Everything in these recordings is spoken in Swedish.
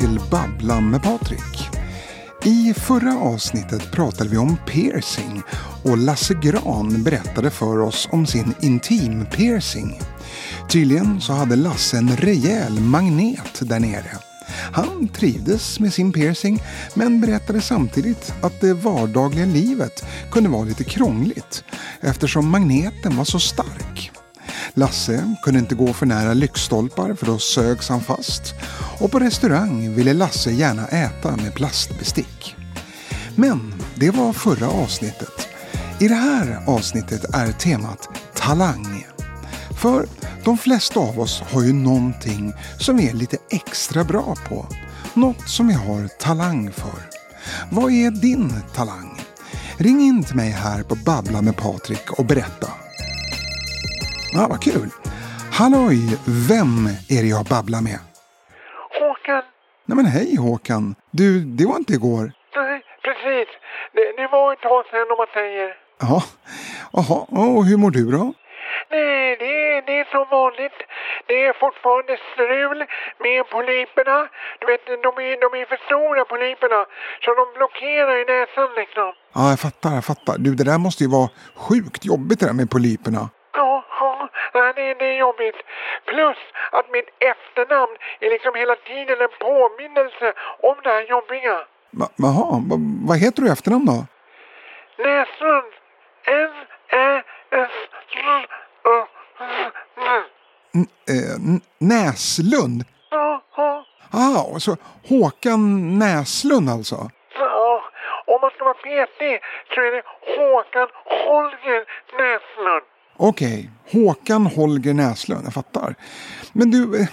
till Babbla med Patrik. I förra avsnittet pratade vi om piercing och Lasse Gran berättade för oss om sin intim-piercing. Tydligen så hade Lasse en rejäl magnet där nere. Han trivdes med sin piercing men berättade samtidigt att det vardagliga livet kunde vara lite krångligt eftersom magneten var så stark. Lasse kunde inte gå för nära lyktstolpar för då sögs han fast. Och på restaurang ville Lasse gärna äta med plastbestick. Men det var förra avsnittet. I det här avsnittet är temat talang. För de flesta av oss har ju någonting som vi är lite extra bra på. Något som vi har talang för. Vad är din talang? Ring in till mig här på Babbla med Patrik och berätta. Ja, vad kul. Halloj, vem är det jag babblar med? Håkan. Nej men hej Håkan. Du, det var inte igår. Nej, precis. Det, det var ett tag sedan om man säger. Ja, jaha, och hur mår du då? Nej, det, det är som vanligt. Det är fortfarande strul med polyperna. Du vet, de är, de är för stora polyperna. Så de blockerar i näsan liksom. Ja, jag fattar, jag fattar. Du, det där måste ju vara sjukt jobbigt det där med polyperna. Nej, det, är jobbigt. Plus att mitt efternamn är liksom hela tiden en påminnelse om det här jobbiga. Jaha, va, vad heter du i efternamn då? Näslund. N-Ä-S-L-U-N. N- eh, N- Näslund? Ja, Ah, så Håkan Näslund alltså? ja. Om man ska vara petig så är det Håkan Holger Näslund. Okej, Håkan Holger Näslund, jag fattar. Men du, eh,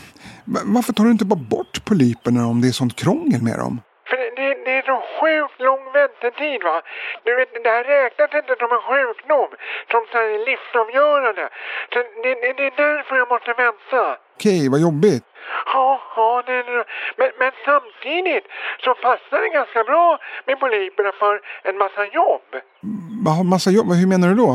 va- varför tar du inte bara bort polyperna om det är sånt krångel med dem? För det, det, det är så sjukt lång väntetid va. Du vet, det här räknas inte som en sjukdom. Som här livsavgörande. Så det, det, det är därför jag måste vänta. Okej, vad jobbigt. Ja, ja, det, men, men samtidigt så passar det ganska bra med polyperna för en massa jobb. Vad massa jobb? Hur menar du då?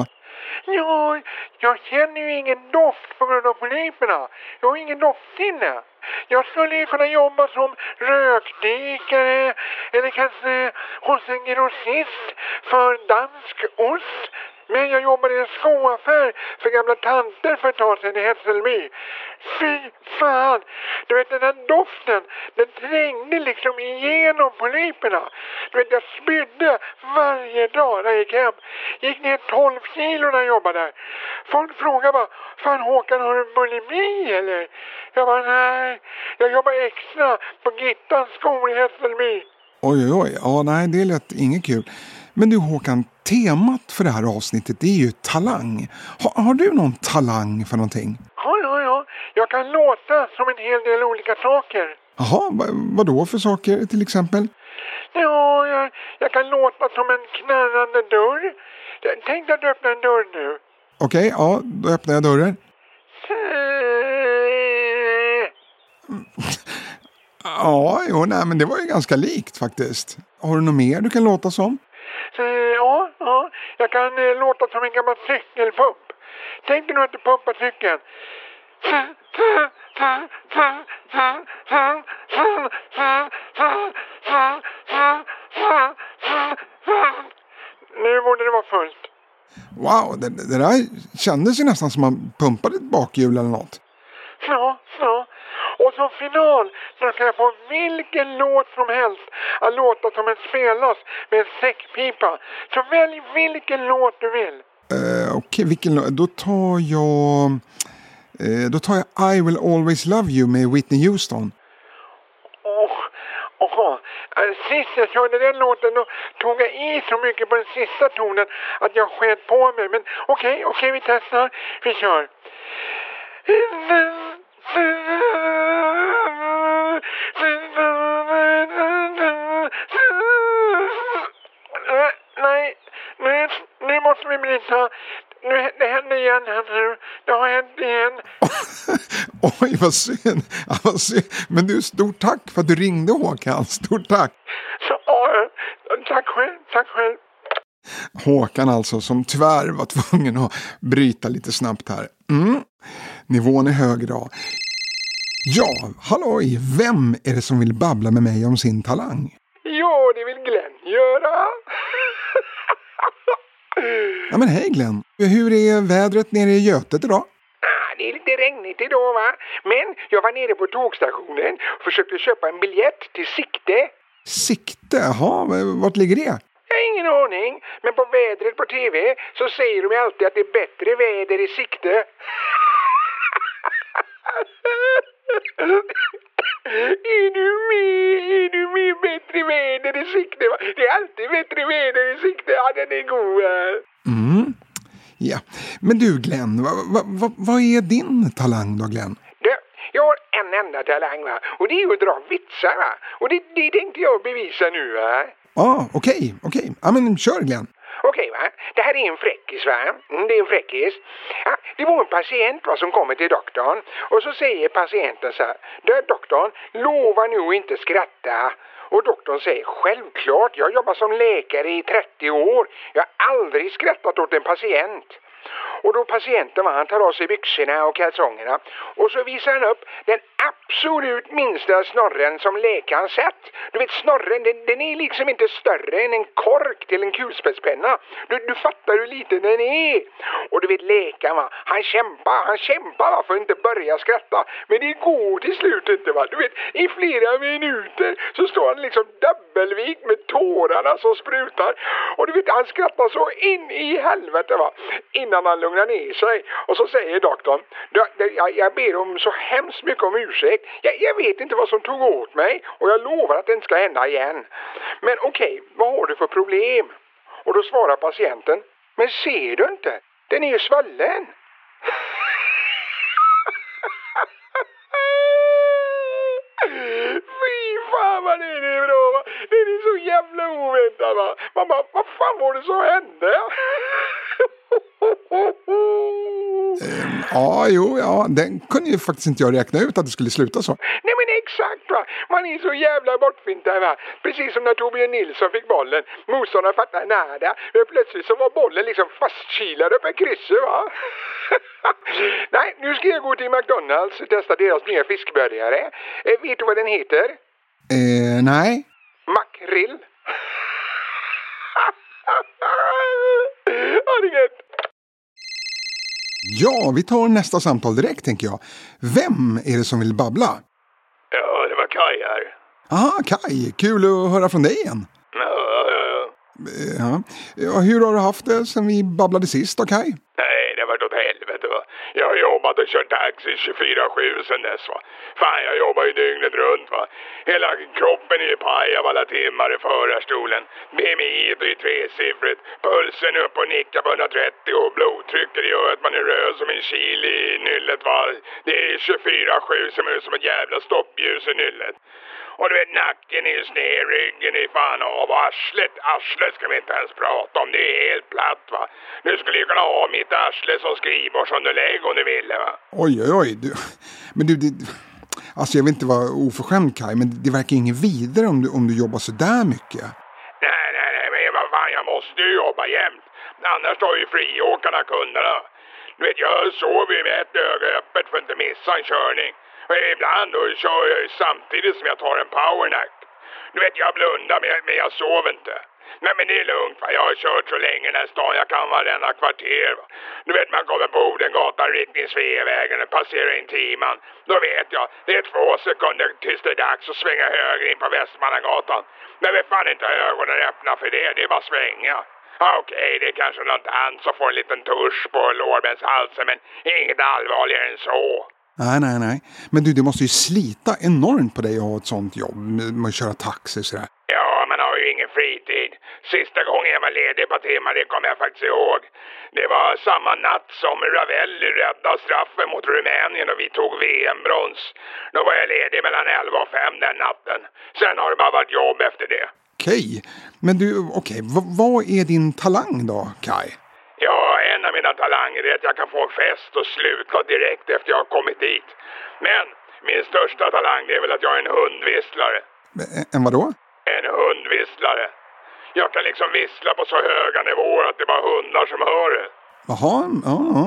Jag känner ju ingen doft på grund av polyperna. Jag har ingen doftsinne. Jag skulle ju kunna jobba som rökdykare eller kanske hos en grossist för dansk ost. Men jag jobbade i en skoaffär för gamla tanter för ett tag sedan i Hässelby. Fy fan! Du vet den där doften, den trängde liksom igenom polyperna. Du vet jag spydde varje dag när jag gick hem. Gick ner 12 kilo när jag jobbade där. Folk frågade bara, fan Håkan har du bulimi eller? Jag bara, nej, jag jobbar extra på Gittans skor i Hässelby. Oj, oj, oj. Ja, nej, det lät inget kul. Men du Håkan, temat för det här avsnittet är ju talang. Ha, har du någon talang för någonting? Ja, ja, ja. Jag kan låta som en hel del olika saker. Jaha, va, vad då för saker till exempel? Ja, jag, jag kan låta som en knarrande dörr. Tänk dig att du öppnar en dörr nu. Okej, ja, då öppnar jag dörren. Ja, jo, nej, men det var ju ganska likt faktiskt. Har du något mer du kan låta som? Eh, ja, ja. Jag kan eh, låta som en gammal cykelpump. Tänk dig nu att du pumpar cykeln. Nu borde det vara fullt. Wow, det, det där kändes ju nästan som man pumpade ett bakhjul eller något. Som final så kan jag få vilken låt som helst att låta som en spelas med en säckpipa. Så välj vilken låt du vill. Uh, Okej, vilken låt? Då tar jag... eh, då tar jag I will always love you med Whitney Houston. Åh. Eh, Sist jag körde den låten då tog jag i så mycket på den sista tonen att jag sket på mig. Men okej, okej vi testar. Vi kör. Nej, nu, nu måste vi bryta. Nu, det händer igen här nu. Det har hänt igen. Oj, vad synd. Ja, vad synd. Men du, stort tack för att du ringde Håkan. Stort tack. Så, tack själv, tack själv. Håkan alltså, som tyvärr var tvungen att bryta lite snabbt här. Mm. Nivån är hög idag. Ja, halloj! Vem är det som vill babbla med mig om sin talang? Ja, det vill Glenn göra. Ja men hej Glenn! Hur är vädret nere i Götet idag? Ah, det är lite regnigt idag va. Men jag var nere på tågstationen och försökte köpa en biljett till Sikte. Sikte? Jaha, vart ligger det? Jag har ingen aning. Men på vädret på tv så säger de alltid att det är bättre väder i sikte. Är du med? Är du med? Bättre väder i sikte. va? Det är alltid bättre väder i sikte. Ja, den är god. va? Mm. Ja, men du Glenn, vad va, va, vad är din talang då Glenn? Du, jag har en enda talang va. Och det är ju att dra vitsar va. Och det, det tänkte jag bevisa nu va. Ja, ah, okej, okej. Ja men kör Glenn. Okej va, det här är en fräckis va. Mm, det är en fräckis. Ja, det var en patient va, som kommer till doktorn och så säger patienten så här. Du doktorn, lova nu att inte skratta. Och doktorn säger självklart, jag jobbar som läkare i 30 år. Jag har aldrig skrattat åt en patient. Och då patienten va, han tar av sig byxorna och kalsongerna och så visar han upp den absolut minsta snorren som läkaren sett. Du vet snorren, den, den är liksom inte större än en kork till en kulspetspenna. Du, du fattar hur liten den är. Och du läkaren va, han kämpar, han kämpar va, för att inte börja skratta. Men det går till slut inte va. Du vet, i flera minuter så står han liksom dubbelvikt med tårarna som sprutar. Och du vet, han skrattar så in i helvete va. Innan han lugnar ner sig. Och så säger doktorn, jag, jag ber om så hemskt mycket om ursäkt. Jag, jag vet inte vad som tog åt mig och jag lovar att det inte ska hända igen. Men okej, vad har du för problem? Och då svarar patienten, men ser du inte? Den är ju svullen. Fy fan vad den är bra va! Den är så jävla oväntad va! Man bara, vad fan var det som hände? Ja, jo, ja, den kunde ju faktiskt inte jag räkna ut att det skulle sluta så. Nej men exakt va! Man är så jävla bortfintad va! Precis som när Torbjörn Nilsson fick bollen. Motståndaren fattade nada. Plötsligt så var bollen liksom fastkilad uppe i krysset va! Nej, nu ska jag gå till McDonalds och testa deras nya fiskburgare. Eh, vet du vad den heter? Eh, nej. Makrill. ha det gött! Ja, vi tar nästa samtal direkt tänker jag. Vem är det som vill babbla? Ja, det var Kaj här. Aha, Kai, kul att höra från dig igen. Ja, ja, ja. Eh, Ja. Ja, hur har du haft det sen vi babblade sist då, Kai? Nej, det åt helvete va. Jag har jobbat och kört taxi 24-7 sen dess va. Fan, jag jobbar ju dygnet runt va. Hela kroppen är ju paj av alla timmar i förarstolen. BMI är ju tresiffrigt. Pulsen upp och nickar på 130 och blodtrycket gör att man är röd som en kil i nyllet va. Det är 24-7 som är som ett jävla stoppljus i nyllet. Och du vet nacken är sned, ryggen är fan av och arslet, arslet ska vi inte ens prata om. Det är helt platt va. Du skulle ju kunna ha mitt arsle som skrivbordsunderlägg om du ville va. Oj, oj, oj. Du, men du, det, alltså jag vill inte vara oförskämd Kai, men det verkar inget vidare om du, om du jobbar så där mycket. Nej, nej, nej, men vad fan jag måste ju jobba jämt. Annars tar ju friåkarna kunderna. Du vet, jag sover ju med ett öga öppet för att inte missa en körning. För ibland då kör jag ju samtidigt som jag tar en powernack. Du vet, jag blundar men, men jag sover inte. Nej men det är lugnt va, jag har kört så länge i den här stan jag kan varenda kvarter va. Du vet man kommer på Odengatan riktning Sveavägen och passerar Intiman. Då vet jag, det är två sekunder tills det är dags att svänga höger in på Västmannagatan. Men vi fan inte ögonen öppna för det, det är bara att svänga. Ja, Okej, det är kanske något annat som får en liten tusch på lårbenshalsen men inget allvarligare än så. Nej, nej, nej. Men du, det måste ju slita enormt på dig att ha ett sånt jobb med, att köra taxi sådär. Ja, man har ju ingen fritid. Sista gången jag var ledig par timmar, det kommer jag faktiskt ihåg. Det var samma natt som Ravelli räddade straffen mot Rumänien och vi tog VM-brons. Då var jag ledig mellan 11 och 5 den natten. Sen har det bara varit jobb efter det. Okej, men du, okej, v- vad är din talang då, Kai? Ja, en av mina talanger är att jag kan få en fest och sluta direkt efter jag har kommit dit. Men min största talang är väl att jag är en hundvisslare. En, en vadå? En hundvisslare. Jag kan liksom vissla på så höga nivåer att det är bara hundar som hör det. Jaha, ja, ja.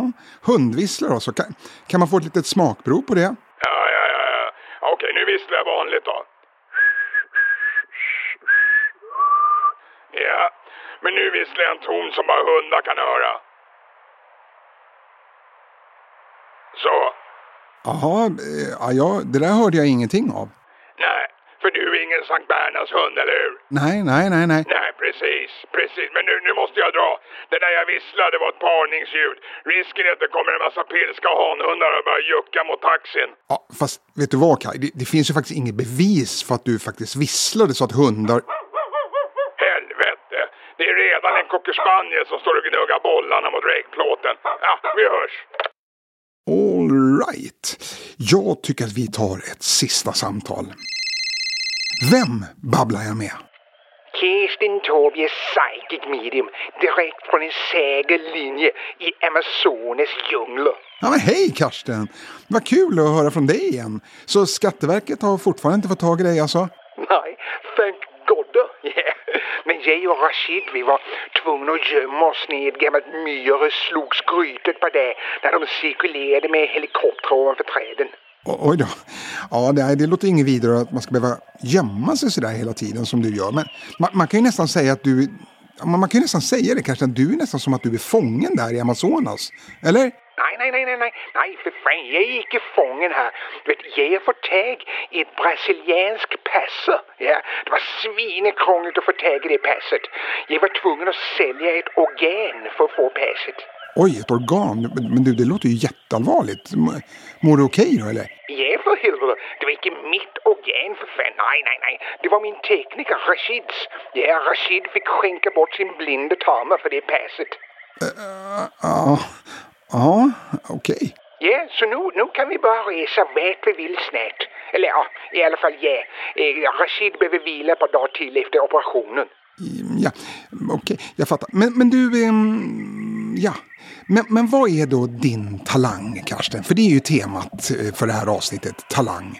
Hundvisslar då, så kan, kan man få ett litet smakprov på det? Ja, ja, ja, ja. visslar jag vanligt då. Men nu visslar jag en ton som bara hundar kan höra. Så. Jaha, eh, ja, ja, det där hörde jag ingenting av. Nej, för du är ingen Sankt Bernhards hund, eller hur? Nej, nej, nej, nej. Nej, precis, precis. Men nu, nu måste jag dra. Det där jag visslade var ett parningsljud. Risken är att det kommer en massa pilska hanhundar och börjar jucka mot taxin. Ja, fast vet du vad Kaj? Det, det finns ju faktiskt inget bevis för att du faktiskt visslade så att hundar... Helvete! Det är redan en cockerspaniel som står och gnuggar bollarna mot regplåten. Ja, vi hörs. All right. Jag tycker att vi tar ett sista samtal. Vem babblar jag med? Kirsten Tobias Psychic Medium direkt från en säker linje i Amazones djungler. Ja, men hej Karsten! Vad kul att höra från dig igen. Så Skatteverket har fortfarande inte fått tag i dig alltså? Nej, thank God. Yeah. Men jag och Rashid vi var tvungna att gömma oss ner i ett gammalt myre slogs grytet på det när de cirkulerade med helikoptrar ovanför träden. O- Oj då. Ja, det, det låter inget vidare att man ska behöva gömma sig sådär hela tiden som du gör. Men man, man kan ju nästan säga att du... Man man kan ju nästan säga det kanske att du är nästan som att du är fången där i Amazonas. Eller? Nej, nej, nej, nej, nej, nej, för fan, jag är inte fången här. Du vet, jag har fått tag i ett brasilianskt pass. Ja, det var svinekrångligt att få tag i det passet. Jag var tvungen att sälja ett organ för att få passet. Oj, ett organ. Men du, det låter ju jätteallvarligt. Mår du okej då eller? Ja, för helvete. Det var inte mitt organ för fan. Nej, nej, nej. Det var min tekniker Rashids. Ja, Rashid fick skänka bort sin blinde tama för det passet. Ja, ja, okej. Ja, så nu, nu kan vi bara resa vart vi vill snart. Eller ja, i alla fall ja. Eh, Rashid behöver vila par dagar till efter operationen. Ja, okej, jag fattar. Men, men du, ehm, ja. Men, men vad är då din talang, Karsten? För det är ju temat eh, för det här avsnittet, talang.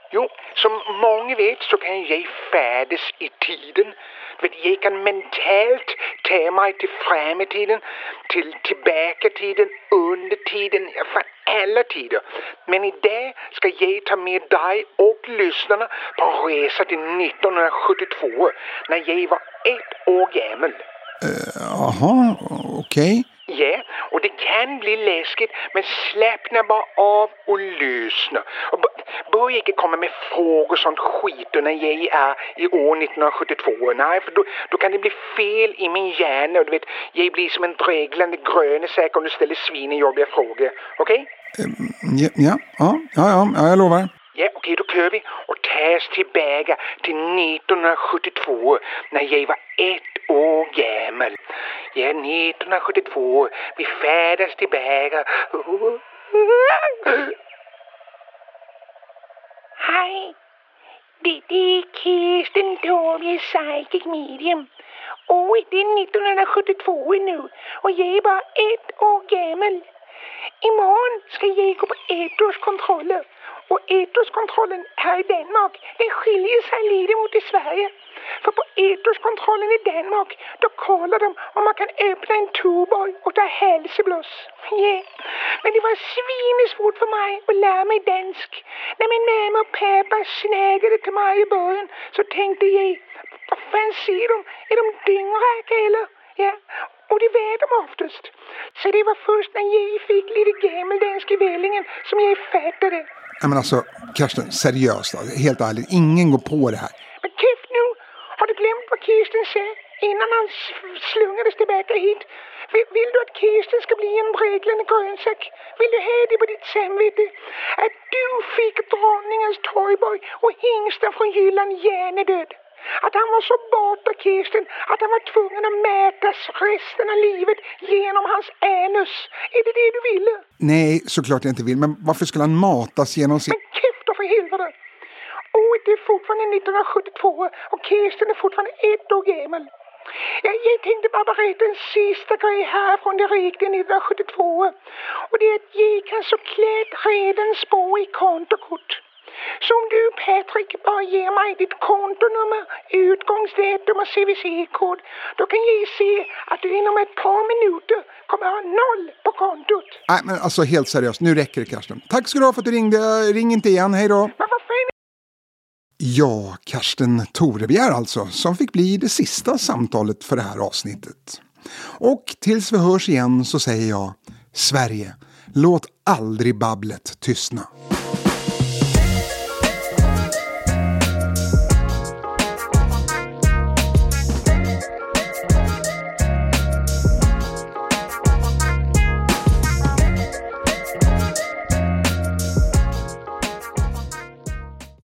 Som många vet så kan jag färdas i tiden. Vet, jag kan mentalt ta mig till framtiden, till tillbaka-tiden, under-tiden, ja, för alla tider. Men idag ska jag ta med dig och lyssnarna på en resa till 1972 när jag var ett år gammal. Eh, jaha, okej. Ja, och det kan bli läskigt, men slappna bara av och lyssna. Och börja inte komma med frågor och sånt skit när jag är i år 1972. Nej, för då, då kan det bli fel i min hjärna och du vet, jag blir som en dreglande grönesäck om du ställer svinjobbiga frågor. Okej? Ja, ja, ja, ja, ja, jag lovar. Ja, okej, då kör vi och tar oss tillbaka till 1972 när jag var ett Åh, gammal. är 1972. Vi färdas tillbaka. Hej, det, det är Kirsten Dovje Psychic Medium. Året är 1972 nu och jag är bara ett år gammal. Imorgon ska jag gå på ettårskontroller. Och ettårskontrollen här i Danmark, den skiljer sig lite mot i Sverige. För på ettårskontrollen i Danmark, då kollar de om man kan öppna en tuborg och ta hälsoblås. Yeah. Men det var svinesvårt för mig att lära mig dansk. När min mamma och pappa snägade till mig i början så tänkte jag, vad fan säger de? Är de dyngräka eller? Ja, och det var de oftast. Så det var först när jag fick lite gammeldansk i vällingen som jag fattade. Nej, men alltså, Karsten, seriöst. Helt ärligt, ingen går på det här. Men tyst nu! Har du glömt vad Kirsten sa innan han slungades tillbaka hit? Vill, vill du att Kirsten ska bli en dreglande grönsak? Vill du ha det på ditt samvete? Att du fick dronningens toyboy och hingsten från Jylland hjärnedöd? Att han var så borta, Kirsten, att han var tvungen att mätas resten av livet genom hans anus? Är det det du ville? Nej, såklart jag inte vill. Men varför skulle han matas genom sin... Men käfta för helvete! året är fortfarande 1972 och Kirsten är fortfarande ett år gammal. Jag, jag tänkte bara berätta en sista grej här från det riktiga 1972. Och det är att jag kan såklart redan spå i kontokort. Så om du Patrick bara ger mig ditt kontonummer, utgångsdatum och CVC-kod, då kan jag se att du inom ett par minuter kommer ha noll på kontot. Nej, men alltså helt seriöst, nu räcker det Karsten. Tack ska du ha för att du ringde. Ring inte igen, hej då. Men vad fan Ja, Karsten Torebjer alltså, som fick bli det sista samtalet för det här avsnittet. Och tills vi hörs igen så säger jag Sverige, låt aldrig babblet tystna.